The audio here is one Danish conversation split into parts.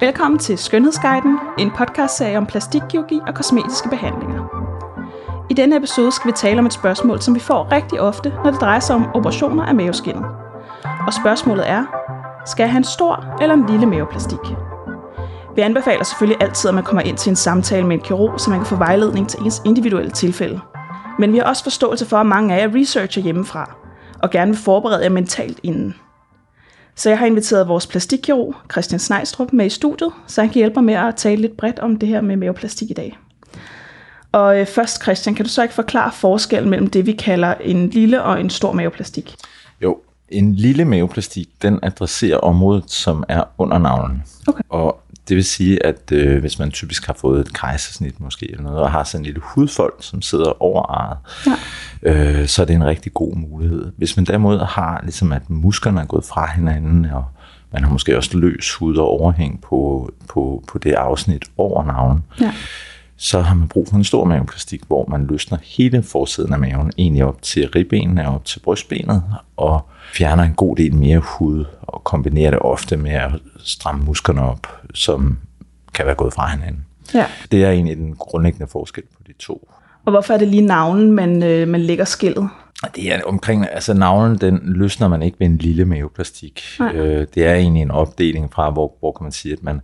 Velkommen til Skønhedsguiden, en podcastserie om plastikkirurgi og kosmetiske behandlinger. I denne episode skal vi tale om et spørgsmål, som vi får rigtig ofte, når det drejer sig om operationer af maveskinnet. Og spørgsmålet er, skal jeg have en stor eller en lille maveplastik? Vi anbefaler selvfølgelig altid, at man kommer ind til en samtale med en kirurg, så man kan få vejledning til ens individuelle tilfælde. Men vi har også forståelse for, at mange af jer researcher hjemmefra, og gerne vil forberede jer mentalt inden. Så jeg har inviteret vores plastikkirurg, Christian Snejstrup, med i studiet, så han kan hjælpe mig med at tale lidt bredt om det her med maveplastik i dag. Og øh, først, Christian, kan du så ikke forklare forskellen mellem det, vi kalder en lille og en stor maveplastik? Jo, en lille maveplastik, den adresserer området, som er under navlen. Okay. Og det vil sige, at øh, hvis man typisk har fået et kejsersnit måske, eller noget, og har sådan en lille hudfold, som sidder over arret, Ja. øh, så er det en rigtig god mulighed. Hvis man derimod har, ligesom at musklerne er gået fra hinanden, og man har måske også løs hud og overhæng på, på, på det afsnit over navlen, Ja. Så har man brug for en stor maveplastik, hvor man løsner hele forsiden af maven, egentlig op til ribbenene og op til brystbenet, og fjerner en god del mere hud, og kombinerer det ofte med at stramme musklerne op, som kan være gået fra hinanden. ja. Det er egentlig den grundlæggende forskel på de to. Og hvorfor er det lige navlen, man, øh, man lægger skillet? Det er omkring, altså navlen, den løsner man ikke med en lille maveplastik. Nej. Øh, det er egentlig en opdeling fra, hvor, hvor kan man sige, at man,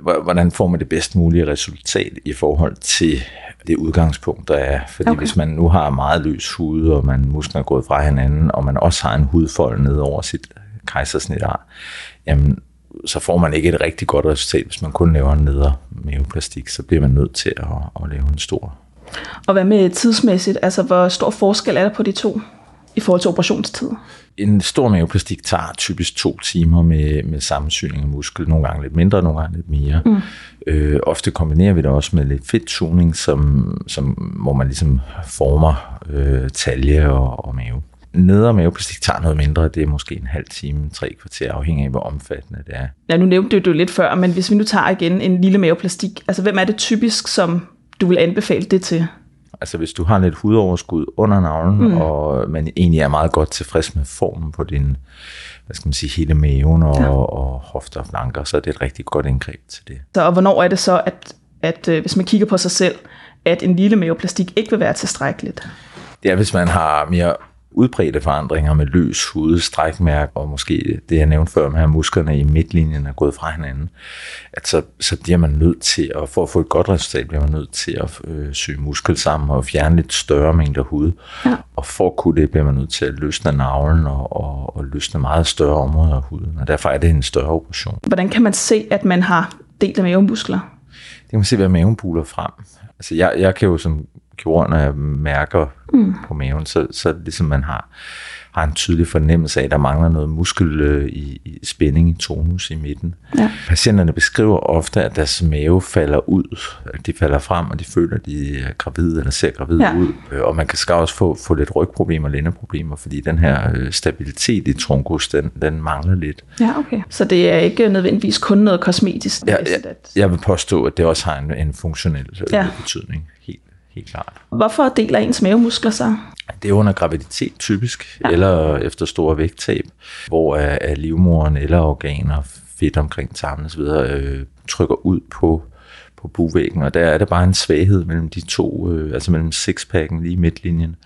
hvordan får man det bedst mulige resultat i forhold til det udgangspunkt, der er. Fordi Okay. hvis man nu har meget løs hud, og man muskler er gået fra hinanden, og man også har en hudfold ned over sit kejsersnit, jamen, så får man ikke et rigtig godt resultat, hvis man kun laver en nedre maveplastik. Så bliver man nødt til at, at lave en stor Og hvad med tidsmæssigt? Altså, hvor stor forskel er der på de to i forhold til operationstid? En stor maveplastik tager typisk to timer med, med sammensyning af muskel, nogle gange lidt mindre, nogle gange lidt mere. Mm. Øh, ofte kombinerer vi det også med lidt fedttuning, som, som, hvor man ligesom former øh, talje og, og mave. Nedre maveplastik tager noget mindre, det er måske en halv time, tre kvarter, afhængig af hvor omfattende det er. Ja, nu nævnte du det jo lidt før, men hvis vi nu tager igen en lille maveplastik, altså hvem er det typisk, som du vil anbefale det til? Altså hvis du har lidt hudoverskud under navlen, mm. og man egentlig er meget godt tilfreds med formen på din, hvad skal man sige, hele maven og, ja. og hofter og flanker, så er det et rigtig godt indgreb til det. Så, og hvornår er det så, at, at øh, hvis man kigger på sig selv, at en lille maveplastik ikke vil være tilstrækkeligt? Det er, hvis man har mere udbredte forandringer med løs hud, strækmærk og måske det, jeg nævnte før med at musklerne i midtlinjen er gået fra hinanden, at så, så bliver man nødt til, at for at få et godt resultat, bliver man nødt til at øh, sy muskel sammen og fjerne lidt større mængder hud. Ja. Og for at kunne det, bliver man nødt til at løsne navlen og, og, og løsne meget større områder af huden. Og derfor er det en større operation. Hvordan kan man se, at man har delte mavemuskler? Det kan man se, hvad maven buler frem. Altså jeg, jeg kan jo som kirurg, når jeg mærker mm. på maven, så, så er det ligesom man har, har en tydelig fornemmelse af, at der mangler noget muskel øh, i, i spænding i tonus i midten. Ja. Patienterne beskriver ofte, at deres mave falder ud, at de falder frem, og de føler, at de er gravide eller ser gravide Ja. ud. Øh, Og man kan skal også få, få lidt rygproblemer og lændeproblemer, fordi den her øh, stabilitet i trunkus, den, den mangler lidt. Ja, okay. Så det er ikke nødvendigvis kun noget kosmetisk? Jeg, jeg, jeg vil påstå, at det også har en, en funktionel øh, Ja. betydning. Helt, helt klart. Hvorfor deler ens mavemuskler sig? Det er under graviditet typisk, Ja. eller efter store vægttab, hvor af livmoren eller organer, fedt omkring tarmen osv., øh, trykker ud på, på bugvæggen, og der er der bare en svaghed mellem de to, øh, altså mellem sixpacken lige i midtlinjen.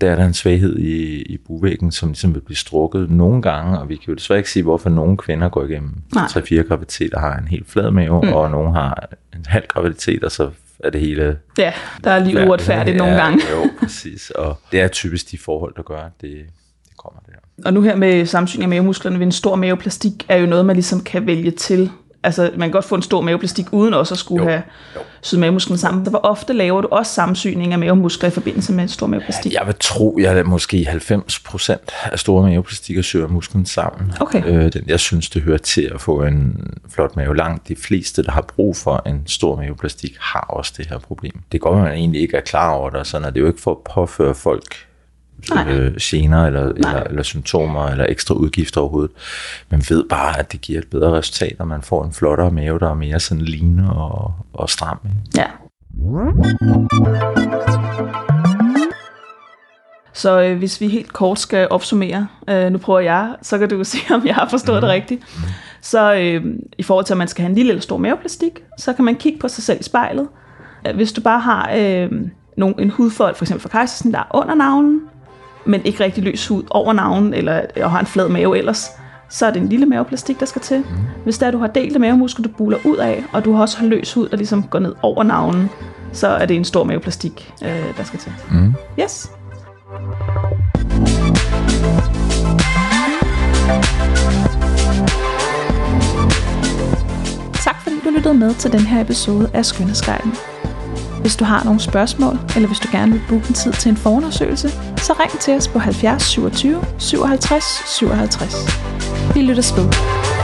Der er der en svaghed i, i bugvæggen, som ligesom vil blive strukket nogle gange, og vi kan jo desværre ikke sige, hvorfor nogle kvinder går igennem Nej. 3-4 graviditeter har en helt flad mave, mm. og nogle har en halv graviditet, og så er det hele Ja, der er lige uretfærdigt nogle gange. Jo, præcis. Og det er typisk de forhold, der gør, at det, det kommer der. Og nu her med sammensyning af mavemusklerne ved en stor maveplastik, er jo noget, man ligesom kan vælge til. Altså, man kan godt få en stor maveplastik, uden også at skulle Jo, have syet mavemusklerne sammen. Hvor ofte laver du også sammensyning af mavemuskler i forbindelse med en stor maveplastik? Jeg vil tro, at jeg er måske 90 procent af store maveplastikker syr musklen sammen. Okay. Øh, den, jeg synes, det hører til at få en flot mave. Langt de fleste, der har brug for en stor maveplastik, har også det her problem. Det går, man egentlig ikke er klar over det, og sådan er det jo ikke for at påføre folk Nej. øh, gener eller, eller, eller symptomer eller ekstra udgifter overhovedet. Man ved bare, at det giver et bedre resultat, og man får en flottere mave, der er mere sådan lignende og, og stram. Ikke? Ja. Så øh, hvis vi helt kort skal opsummere, øh, nu prøver jeg, så kan du se, om jeg har forstået mm. det rigtigt. Så øh, i forhold til, at man skal have en lille eller stor maveplastik, så kan man kigge på sig selv i spejlet. Hvis du bare har øh, nogle, en hudfold, for eksempel for kejsersnit, der er under navlen, men ikke rigtig løs hud over navlen, eller og har en flad mave ellers, så er det en lille maveplastik, der skal til. Mm. Hvis der du har delte mavemuskler, du buler ud af, og du har også har løs hud, der ligesom går ned over navlen, så er det en stor maveplastik, øh, der skal til. Mm. Yes. Tak fordi du lyttede med til den her episode af Skønhedsguiden. Hvis du har nogle spørgsmål, eller hvis du gerne vil booke en tid til en forundersøgelse, så ring til os på 70 27 57 57. Vi lytter ved.